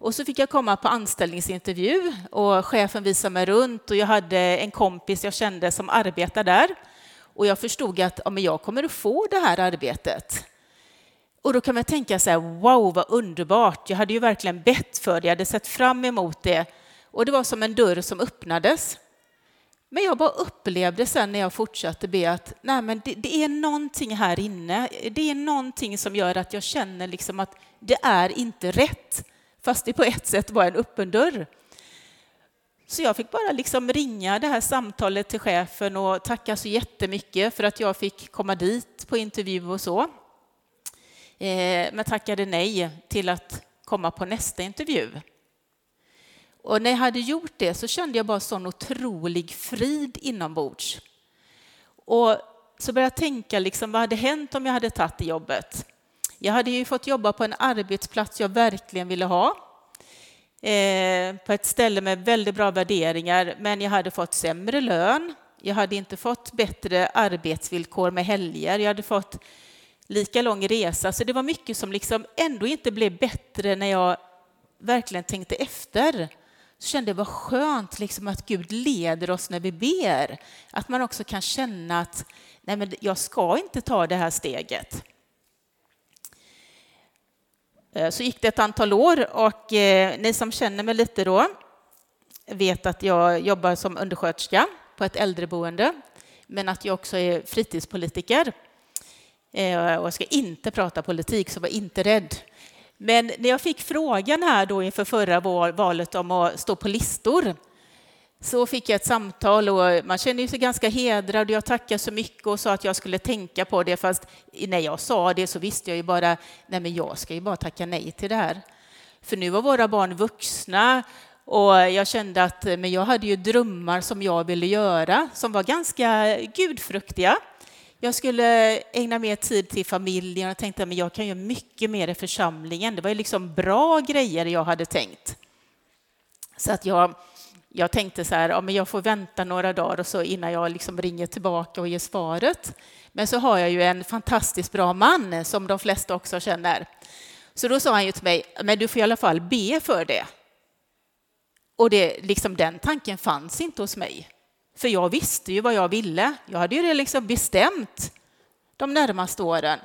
och så fick jag komma på anställningsintervju och chefen visade mig runt och jag hade en kompis jag kände som arbetar där. Och jag förstod att ja, men jag kommer att få det här arbetet. Och då kan man tänka så här, wow vad underbart, jag hade ju verkligen bett för det, jag hade sett fram emot det. Och det var som en dörr som öppnades. Men jag bara upplevde sen när jag fortsatte be att nej, men det, det, är någonting här inne, det är någonting som gör att jag känner liksom att det är inte rätt fast det på ett sätt var en öppen dörr. Så jag fick bara liksom ringa det här samtalet till chefen och tacka så jättemycket för att jag fick komma dit på intervju och så. Eh, men tackade nej till att komma på nästa intervju. Och när jag hade gjort det så kände jag bara sån otrolig frid inombords. Och så började jag tänka, liksom, vad hade hänt om jag hade tagit det jobbet? Jag hade ju fått jobba på en arbetsplats jag verkligen ville ha. Eh, på ett ställe med väldigt bra värderingar, men jag hade fått sämre lön. Jag hade inte fått bättre arbetsvillkor med helger. Jag hade fått lika lång resa, så det var mycket som liksom ändå inte blev bättre när jag verkligen tänkte efter. Så kände jag vad skönt liksom att Gud leder oss när vi ber. Att man också kan känna att nej men jag ska inte ta det här steget. Eh, så gick det ett antal år och eh, ni som känner mig lite då vet att jag jobbar som undersköterska på ett äldreboende, men att jag också är fritidspolitiker. Eh, och jag ska inte prata politik, så var inte rädd. Men när jag fick frågan här då inför förra valet om att stå på listor så fick jag ett samtal och man känner sig ganska hedrad. Jag tackade så mycket och sa att jag skulle tänka på det. Fast när jag sa det så visste jag ju bara, nej men jag ska ju bara tacka nej till det här. För nu var våra barn vuxna och jag kände att men jag hade ju drömmar som jag ville göra som var ganska gudfruktiga. Jag skulle ägna mer tid till familjen och tänkte att jag kan göra mycket mer i församlingen. Det var ju liksom bra grejer jag hade tänkt. Så att jag jag tänkte så här, ja, men jag får vänta några dagar och så innan jag liksom ringer tillbaka och ger svaret. Men så har jag ju en fantastiskt bra man som de flesta också känner. Så då sa han ju till mig, men du får i alla fall be för det. Och det, liksom den tanken fanns inte hos mig. För jag visste ju vad jag ville. Jag hade ju det liksom bestämt de närmaste åren.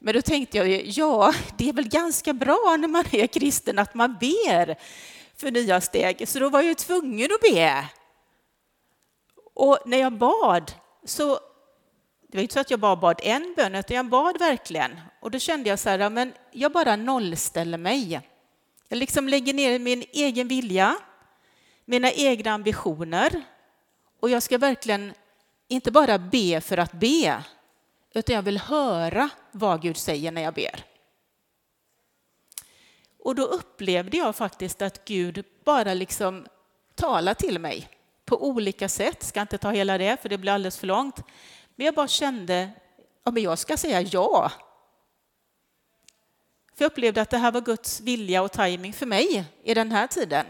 Men då tänkte jag, ja, det är väl ganska bra när man är kristen att man ber för nya steg, så då var jag tvungen att be. Och när jag bad så det var inte så att jag bara bad en bön, utan jag bad verkligen. Och då kände jag så här, men jag bara nollställer mig. Jag liksom lägger ner min egen vilja, mina egna ambitioner. Och jag ska verkligen inte bara be för att be, utan jag vill höra vad Gud säger när jag ber. Och då upplevde jag faktiskt att Gud bara liksom talar till mig på olika sätt. Ska inte ta hela det, för det blir alldeles för långt. Men jag bara kände, ja, men jag ska säga ja. För jag upplevde att det här var Guds vilja och timing för mig i den här tiden.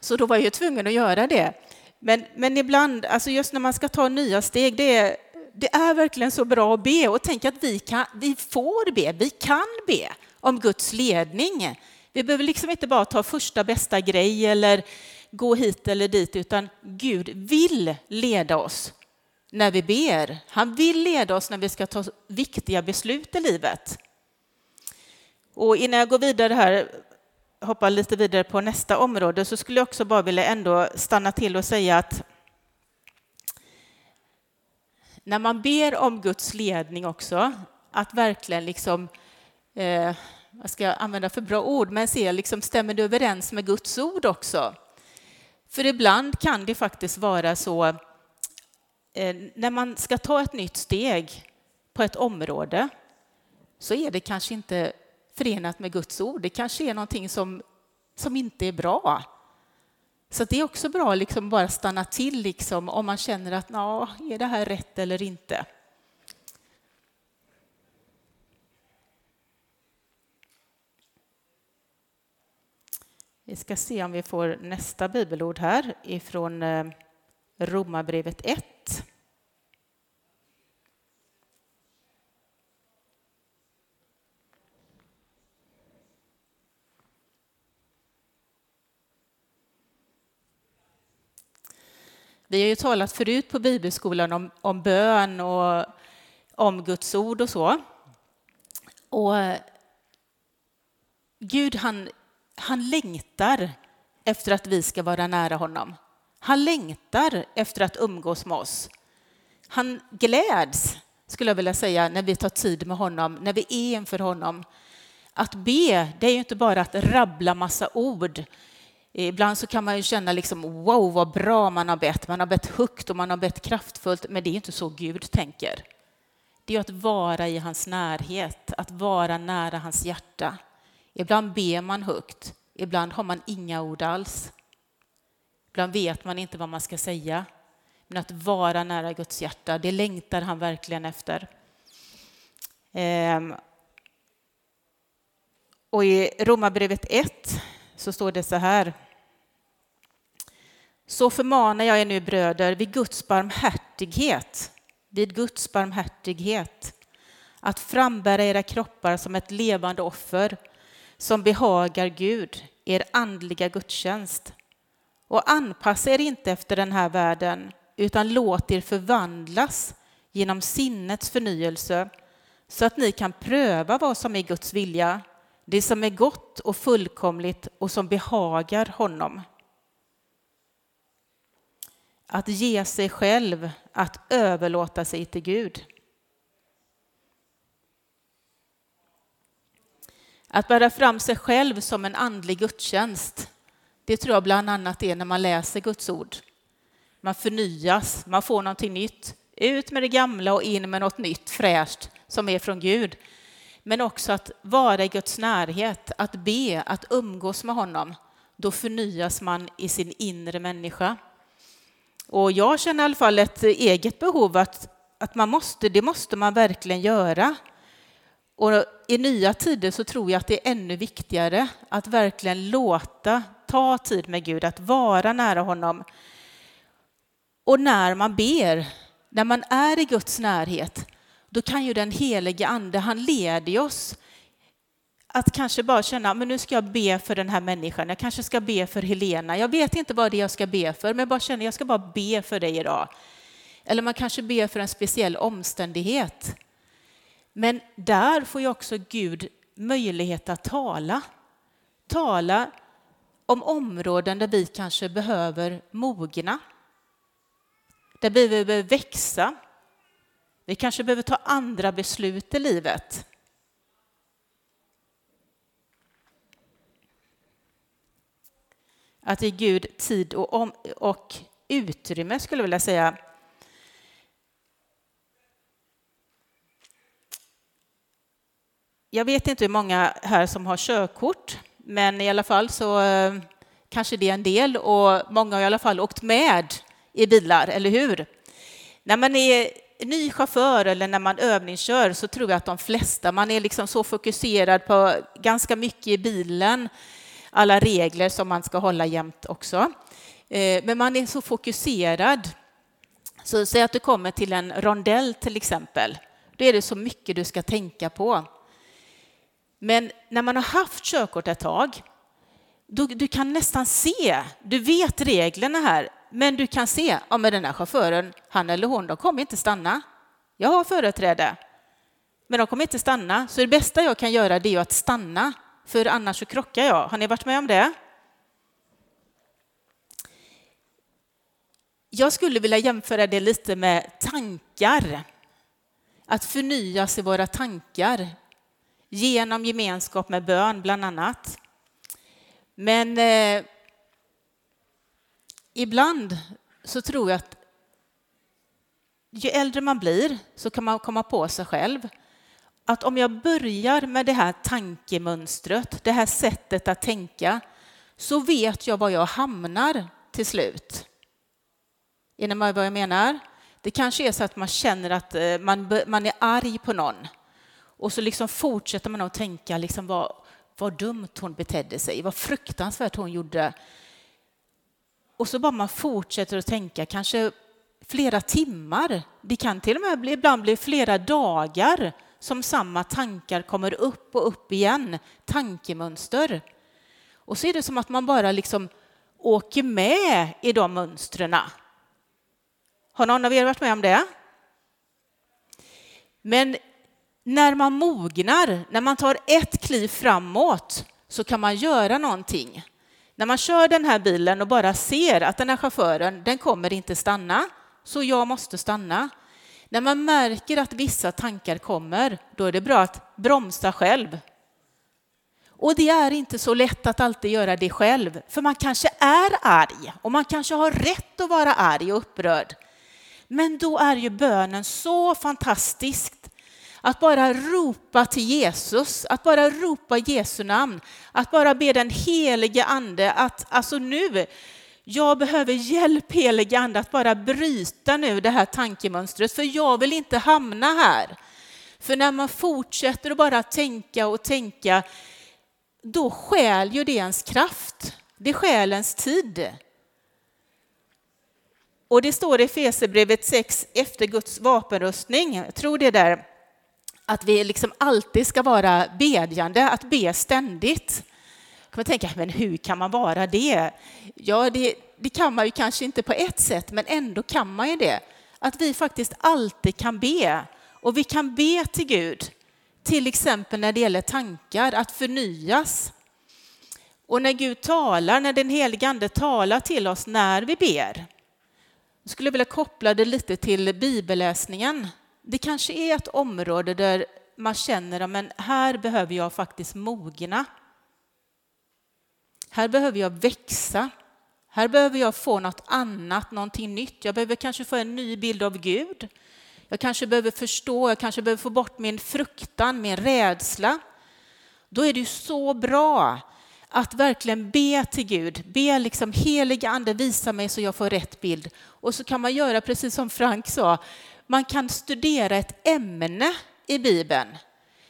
Så då var jag ju tvungen att göra det. Men, men ibland, alltså just när man ska ta nya steg, det är, det är verkligen så bra att be och tänk att vi, kan, vi får be, vi kan be om Guds ledning. Vi behöver liksom inte bara ta första bästa grej eller gå hit eller dit, utan Gud vill leda oss när vi ber. Han vill leda oss när vi ska ta viktiga beslut i livet. Och innan jag går vidare här, hoppar lite vidare på nästa område, så skulle jag också bara vilja ändå stanna till och säga att när man ber om Guds ledning också, att verkligen liksom eh, vad ska jag använda för bra ord, men se liksom, stämmer det överens med Guds ord också? För ibland kan det faktiskt vara så eh, när man ska ta ett nytt steg på ett område så är det kanske inte förenat med Guds ord. Det kanske är någonting som, som inte är bra. Så det är också bra att liksom bara stanna till liksom, om man känner att är det här rätt eller inte. Vi ska se om vi får nästa bibelord här ifrån eh, Romarbrevet 1. Vi har ju talat förut på bibelskolan om, om bön och om Guds ord och så. Och Gud han han längtar efter att vi ska vara nära honom. Han längtar efter att umgås med oss. Han gläds, skulle jag vilja säga, när vi tar tid med honom, när vi är inför honom. Att be, det är ju inte bara att rabbla massa ord. Ibland så kan man ju känna liksom, wow vad bra man har bett. Man har bett högt och man har bett kraftfullt, men det är inte så Gud tänker. Det är att vara i hans närhet, att vara nära hans hjärta. Ibland ber man högt, ibland har man inga ord alls. Ibland vet man inte vad man ska säga. Men att vara nära Guds hjärta, det längtar han verkligen efter. Ehm, och i Romarbrevet 1 så står det så här. Så förmanar jag er nu bröder vid Guds barmhärtighet, vid Guds barmhärtighet, att frambära era kroppar som ett levande offer som behagar Gud, er andliga gudstjänst. Och anpassa er inte efter den här världen, utan låt er förvandlas genom sinnets förnyelse så att ni kan pröva vad som är Guds vilja, det som är gott och fullkomligt och som behagar honom. Att ge sig själv, att överlåta sig till Gud. Att bära fram sig själv som en andlig gudstjänst, det tror jag bland annat är när man läser Guds ord. Man förnyas, man får någonting nytt. Ut med det gamla och in med något nytt fräscht som är från Gud. Men också att vara i Guds närhet, att be, att umgås med honom. Då förnyas man i sin inre människa. Och jag känner i alla fall ett eget behov att, att man måste, det måste man verkligen göra. Och i nya tider så tror jag att det är ännu viktigare att verkligen låta, ta tid med Gud, att vara nära honom. Och när man ber, när man är i Guds närhet, då kan ju den helige ande, han leder oss att kanske bara känna, men nu ska jag be för den här människan, jag kanske ska be för Helena, jag vet inte vad det är jag ska be för, men jag bara känner, jag ska bara be för dig idag. Eller man kanske ber för en speciell omständighet. Men där får ju också Gud möjlighet att tala. Tala om områden där vi kanske behöver mogna. Där vi behöver växa. Vi kanske behöver ta andra beslut i livet. Att ge Gud tid och, om, och utrymme, skulle jag vilja säga. Jag vet inte hur många här som har körkort, men i alla fall så eh, kanske det är en del och många har i alla fall åkt med i bilar, eller hur? När man är ny chaufför eller när man övningskör så tror jag att de flesta, man är liksom så fokuserad på ganska mycket i bilen, alla regler som man ska hålla jämt också. Eh, men man är så fokuserad. Så säg att du kommer till en rondell till exempel. Då är det så mycket du ska tänka på. Men när man har haft körkort ett tag, då, du kan nästan se, du vet reglerna här, men du kan se, ja men den här chauffören, han eller hon, de kommer inte stanna. Jag har företräde, men de kommer inte stanna. Så det bästa jag kan göra det är att stanna, för annars så krockar jag. Har ni varit med om det? Jag skulle vilja jämföra det lite med tankar. Att förnya sig våra tankar genom gemenskap med bön, bland annat. Men eh, ibland så tror jag att ju äldre man blir så kan man komma på sig själv att om jag börjar med det här tankemönstret, det här sättet att tänka, så vet jag var jag hamnar till slut. Är ni med vad jag menar? Det kanske är så att man känner att eh, man, man är arg på någon och så liksom fortsätter man att tänka liksom vad, vad dumt hon betedde sig, vad fruktansvärt hon gjorde. Och så bara man fortsätter att tänka, kanske flera timmar. Det kan till och med bli, ibland bli flera dagar som samma tankar kommer upp och upp igen, tankemönster. Och så är det som att man bara liksom åker med i de mönstren. Har någon av er varit med om det? Men när man mognar, när man tar ett kliv framåt, så kan man göra någonting. När man kör den här bilen och bara ser att den här chauffören, den kommer inte stanna, så jag måste stanna. När man märker att vissa tankar kommer, då är det bra att bromsa själv. Och det är inte så lätt att alltid göra det själv, för man kanske är arg och man kanske har rätt att vara arg och upprörd. Men då är ju bönen så fantastiskt att bara ropa till Jesus, att bara ropa Jesu namn, att bara be den helige ande att alltså nu, jag behöver hjälp helige ande att bara bryta nu det här tankemönstret, för jag vill inte hamna här. För när man fortsätter att bara tänka och tänka, då skäl ju det ens kraft. Det skäl ens tid. Och det står i Fesebrevet 6 efter Guds vapenrustning, jag tror det där, att vi liksom alltid ska vara bedjande, att be ständigt. kan kommer tänka, men hur kan man vara det? Ja, det, det kan man ju kanske inte på ett sätt, men ändå kan man ju det. Att vi faktiskt alltid kan be. Och vi kan be till Gud, till exempel när det gäller tankar, att förnyas. Och när Gud talar, när den helige Ande talar till oss när vi ber, jag skulle vilja koppla det lite till bibelläsningen. Det kanske är ett område där man känner att här behöver jag faktiskt mogna. Här behöver jag växa. Här behöver jag få något annat, någonting nytt. Jag behöver kanske få en ny bild av Gud. Jag kanske behöver förstå, jag kanske behöver få bort min fruktan, min rädsla. Då är det ju så bra att verkligen be till Gud, be liksom heliga ande visa mig så jag får rätt bild. Och så kan man göra precis som Frank sa, man kan studera ett ämne i Bibeln.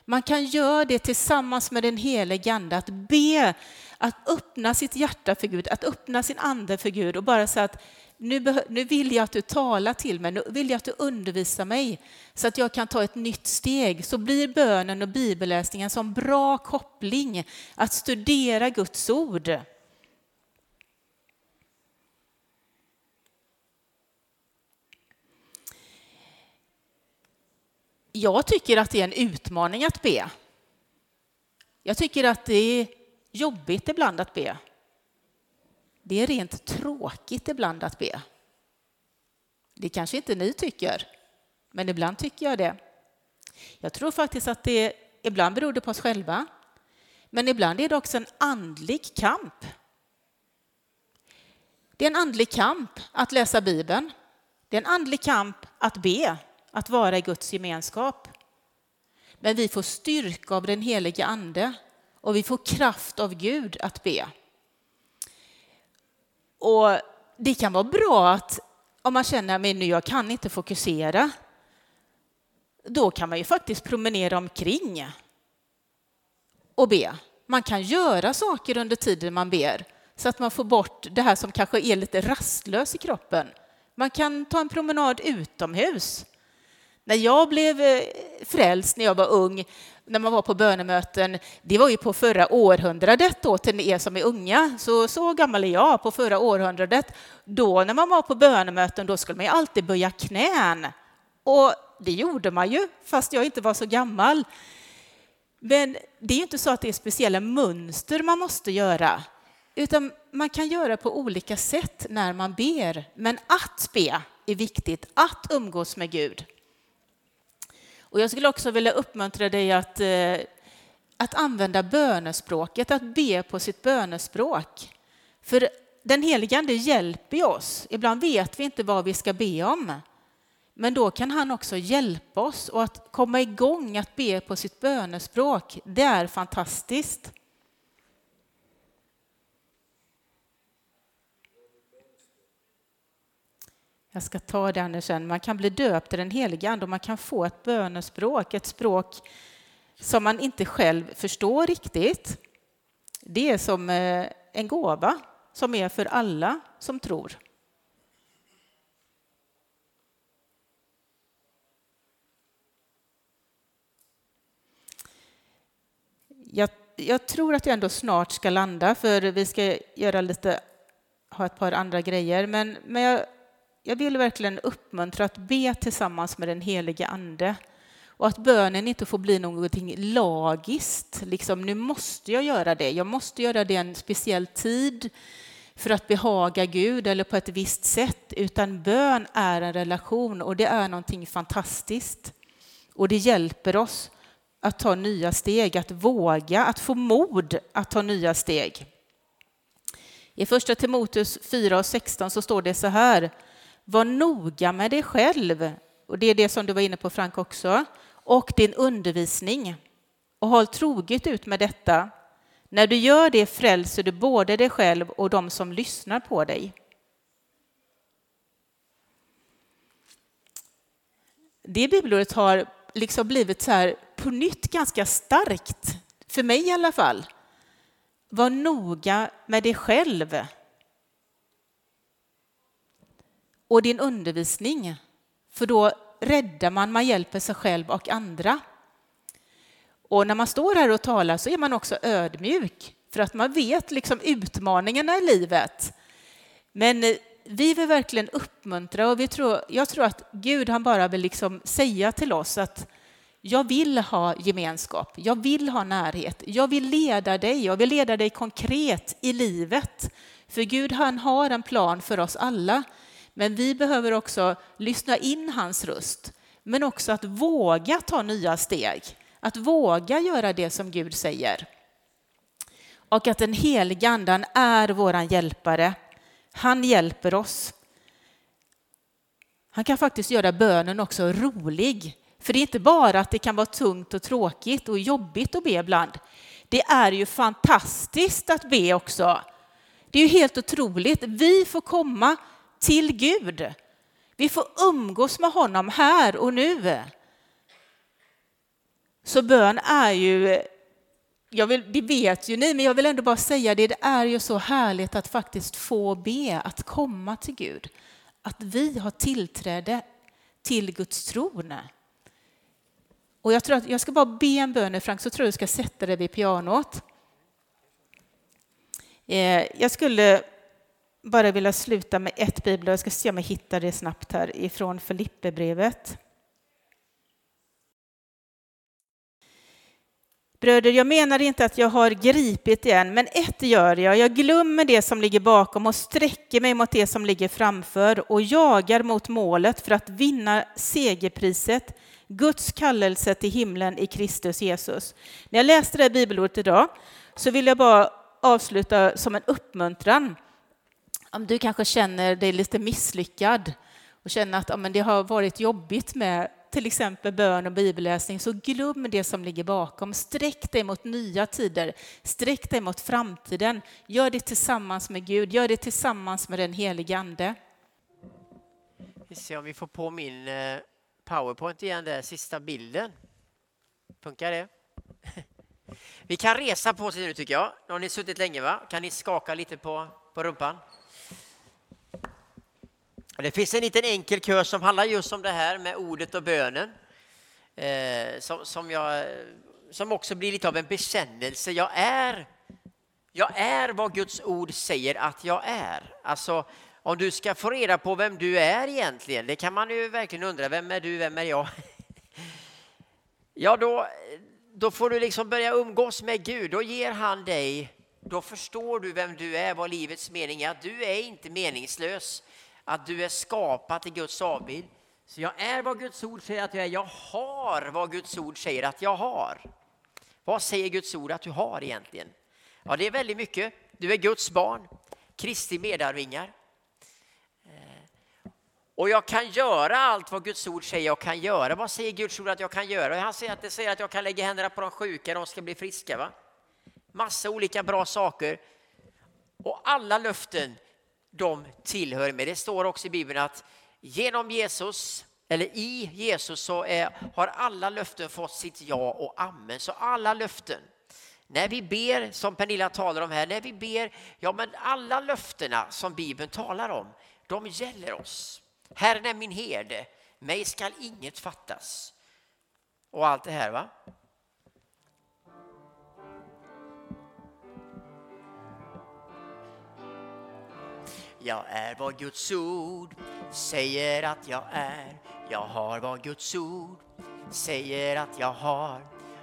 Man kan göra det tillsammans med den helige Ande, att be, att öppna sitt hjärta för Gud, att öppna sin ande för Gud och bara säga att nu, nu vill jag att du talar till mig, nu vill jag att du undervisar mig så att jag kan ta ett nytt steg. Så blir bönen och bibelläsningen som bra koppling att studera Guds ord. Jag tycker att det är en utmaning att be. Jag tycker att det är jobbigt ibland att be. Det är rent tråkigt ibland att be. Det kanske inte ni tycker, men ibland tycker jag det. Jag tror faktiskt att det ibland beror det på oss själva, men ibland är det också en andlig kamp. Det är en andlig kamp att läsa Bibeln. Det är en andlig kamp att be, att vara i Guds gemenskap. Men vi får styrka av den helige Ande och vi får kraft av Gud att be. Och det kan vara bra att om man känner att jag kan inte fokusera, då kan man ju faktiskt promenera omkring och be. Man kan göra saker under tiden man ber så att man får bort det här som kanske är lite rastlös i kroppen. Man kan ta en promenad utomhus. När jag blev eh, frälst när jag var ung, när man var på bönemöten, det var ju på förra århundradet då till er som är unga, så, så gammal är jag, på förra århundradet. Då när man var på bönemöten, då skulle man ju alltid böja knän. Och det gjorde man ju, fast jag inte var så gammal. Men det är ju inte så att det är speciella mönster man måste göra, utan man kan göra på olika sätt när man ber. Men att be är viktigt, att umgås med Gud. Och jag skulle också vilja uppmuntra dig att, eh, att använda bönespråket, att be på sitt bönespråk. För den helige Ande hjälper oss. Ibland vet vi inte vad vi ska be om. Men då kan han också hjälpa oss och att komma igång att be på sitt bönespråk, det är fantastiskt. Jag ska ta det, Anders, sen. Man kan bli döpt i den heliga Ande och man kan få ett bönespråk, ett språk som man inte själv förstår riktigt. Det är som eh, en gåva som är för alla som tror. Jag, jag, tror att jag ändå snart ska landa, för vi ska göra lite, ha ett par andra grejer. Men, men jag jag vill verkligen uppmuntra att be tillsammans med den helige Ande och att bönen inte får bli någonting lagiskt. Liksom, nu måste jag göra det. Jag måste göra det en speciell tid för att behaga Gud eller på ett visst sätt, utan bön är en relation och det är någonting fantastiskt. Och det hjälper oss att ta nya steg, att våga, att få mod att ta nya steg. I första Timoteus 4 och 16 så står det så här var noga med dig själv, och det är det som du var inne på Frank också, och din undervisning. Och håll troget ut med detta. När du gör det frälser du både dig själv och de som lyssnar på dig. Det bibelordet har liksom blivit så här på nytt ganska starkt, för mig i alla fall. Var noga med dig själv och din undervisning. För då räddar man, man hjälper sig själv och andra. Och när man står här och talar så är man också ödmjuk. för att man vet liksom utmaningarna i livet. Men eh, vi vill verkligen uppmuntra och vi tror, jag tror att Gud han bara vill liksom säga till oss att jag vill ha gemenskap, jag vill ha närhet, jag vill leda dig, jag vill leda dig konkret i livet. För Gud han har en plan för oss alla, men vi behöver också lyssna in hans röst, men också att våga ta nya steg, att våga göra det som Gud säger. Och att den helige Andan är våran hjälpare. Han hjälper oss. Han kan faktiskt göra bönen också rolig. För det är inte bara att det kan vara tungt och tråkigt och jobbigt att be ibland. Det är ju fantastiskt att be också. Det är ju helt otroligt. Vi får komma till Gud. Vi får umgås med honom här och nu. Så bön är ju, jag vill, det vet ju ni, men jag vill ändå bara säga det, det är ju så härligt att faktiskt få be, att komma till Gud. Att vi har tillträde till Guds tron. Och jag tror att jag ska bara be en bön, Frank, så tror jag du ska sätta dig vid pianot. Eh, jag skulle bara vilja sluta med ett bibelord. jag ska se om jag hittar det snabbt här ifrån Filipperbrevet. Bröder, jag menar inte att jag har gripit igen, men ett gör jag. Jag glömmer det som ligger bakom och sträcker mig mot det som ligger framför och jagar mot målet för att vinna segerpriset, Guds kallelse till himlen i Kristus Jesus. När jag läste det här bibelordet idag så vill jag bara avsluta som en uppmuntran. Om du kanske känner dig lite misslyckad och känner att ja, men det har varit jobbigt med till exempel bön och bibelläsning, så glöm det som ligger bakom. Sträck dig mot nya tider, sträck dig mot framtiden. Gör det tillsammans med Gud, gör det tillsammans med den helige Ande. Vi ser om vi får på min eh, powerpoint igen, där sista bilden. Funkar det? Vi kan resa på oss nu tycker jag. Nu har ni suttit länge va? Kan ni skaka lite på, på rumpan? Det finns en liten enkel kurs som handlar just om det här med ordet och bönen. Eh, som, som, jag, som också blir lite av en bekännelse. Jag är, jag är vad Guds ord säger att jag är. Alltså, om du ska få reda på vem du är egentligen, det kan man ju verkligen undra. Vem är du, vem är jag? Ja, då, då får du liksom börja umgås med Gud. Då ger han dig, då förstår du vem du är, vad livets mening är. Du är inte meningslös att du är skapad i Guds avbild. Så jag är vad Guds ord säger att jag är. Jag har vad Guds ord säger att jag har. Vad säger Guds ord att du har egentligen? Ja, det är väldigt mycket. Du är Guds barn, Kristi medarvingar. Eh, och jag kan göra allt vad Guds ord säger jag kan göra. Vad säger Guds ord att jag kan göra? Han säger att det säger att jag kan lägga händerna på de sjuka, de ska bli friska. Va? Massa olika bra saker. Och alla löften de tillhör med. Det står också i Bibeln att genom Jesus, eller i Jesus, så är, har alla löften fått sitt ja och amen. Så alla löften. När vi ber, som Pernilla talar om här, när vi ber, ja men alla löftena som Bibeln talar om, de gäller oss. Herren är min herde, mig skall inget fattas. Och allt det här va. Jag är vad Guds ord säger att jag är. Jag har vad Guds ord säger att jag har.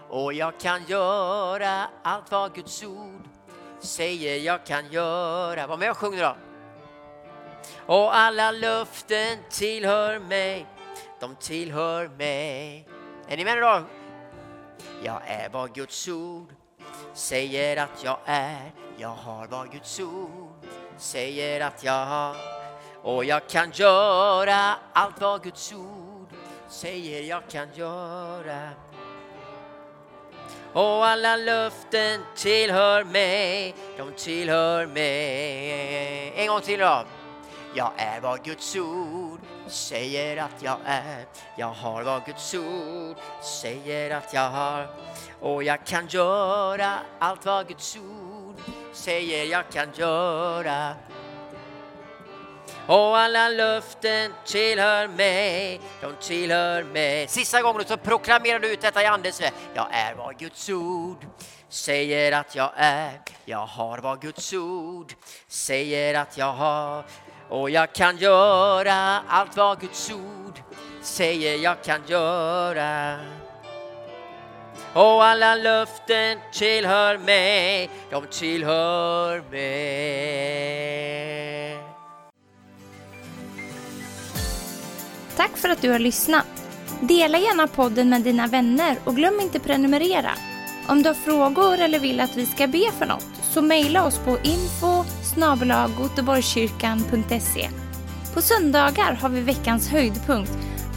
Och jag kan göra allt vad Guds ord säger jag kan göra. Var med och sjung då. Och alla löften tillhör mig, de tillhör mig. Är ni med nu då? Jag är vad Guds ord säger att jag är. Jag har vad Guds ord säger att jag har och jag kan göra allt vad Guds ord säger jag kan göra. Och alla löften tillhör mig, de tillhör mig. En gång till då. Jag är vad Guds ord säger att jag är. Jag har vad Guds ord säger att jag har. Och jag kan göra allt vad Guds ord säger jag kan göra. Och alla löften tillhör mig, de tillhör mig. Sista gången så proklamerar du ut detta i Andens väg. Jag är vad Guds ord säger att jag är. Jag har vad Guds ord säger att jag har. Och jag kan göra allt vad Guds ord säger jag kan göra. Och alla löften tillhör mig, de tillhör mig. Tack för att du har lyssnat. Dela gärna podden med dina vänner och glöm inte prenumerera. Om du har frågor eller vill att vi ska be för något så mejla oss på info På söndagar har vi veckans höjdpunkt.